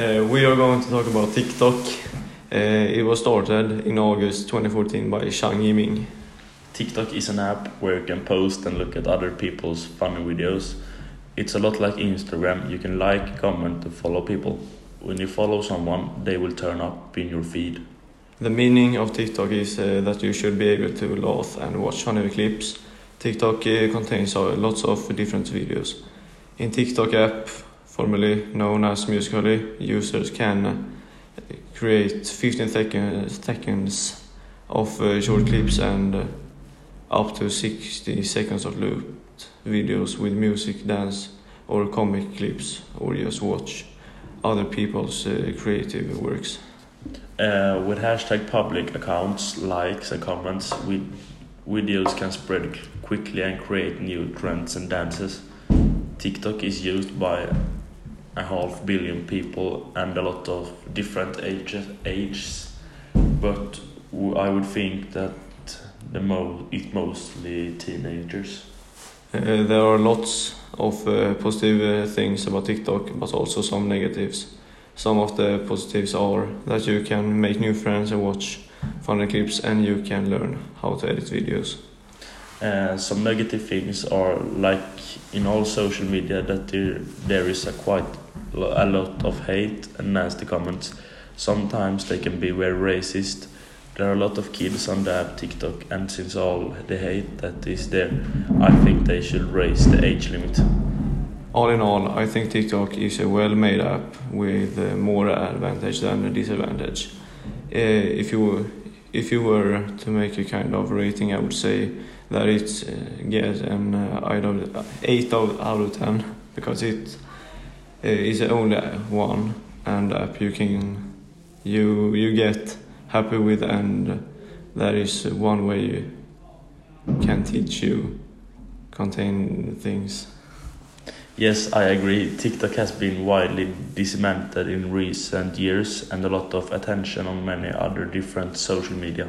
Uh, we are going to talk about TikTok. Uh, it was started in August 2014 by Zhang Yiming. TikTok is an app where you can post and look at other people's funny videos. It's a lot like Instagram. You can like, comment, and follow people. When you follow someone, they will turn up in your feed. The meaning of TikTok is uh, that you should be able to laugh and watch funny clips. TikTok contains uh, lots of different videos. In TikTok app, formerly known as Musical.ly, users can uh, create 15 seconds, of uh, short clips and uh, up to 60 seconds of looped videos with music, dance, or comic clips, or just watch other people's creative works. With hashtag public accounts, likes, and comments, with videos can spread quickly and create new trends and dances. TikTok is used by a half billion people and a lot of different ages, ages but I would think that the mo- it's mostly teenagers. Uh, there are lots of uh, positive uh, things about TikTok, but also some negatives. Some of the positives are that you can make new friends and watch funny clips, and you can learn how to edit videos. Uh, some negative things are like in all social media that there, there is a quite a lot of hate and nasty comments. Sometimes they can be very racist. There are a lot of kids on the app TikTok, and since all the hate that is there, I think they should raise the age limit. All in all, I think TikTok is a well-made app with uh, more advantage than disadvantage. Uh, if you if you were to make a kind of rating, I would say that it's uh, gets an uh, out- eight out out of ten because it uh, is only one and app you can you you get happy with, and that is one way you can teach you contain things. Yes, I agree. TikTok has been widely dismantled in recent years and a lot of attention on many other different social media.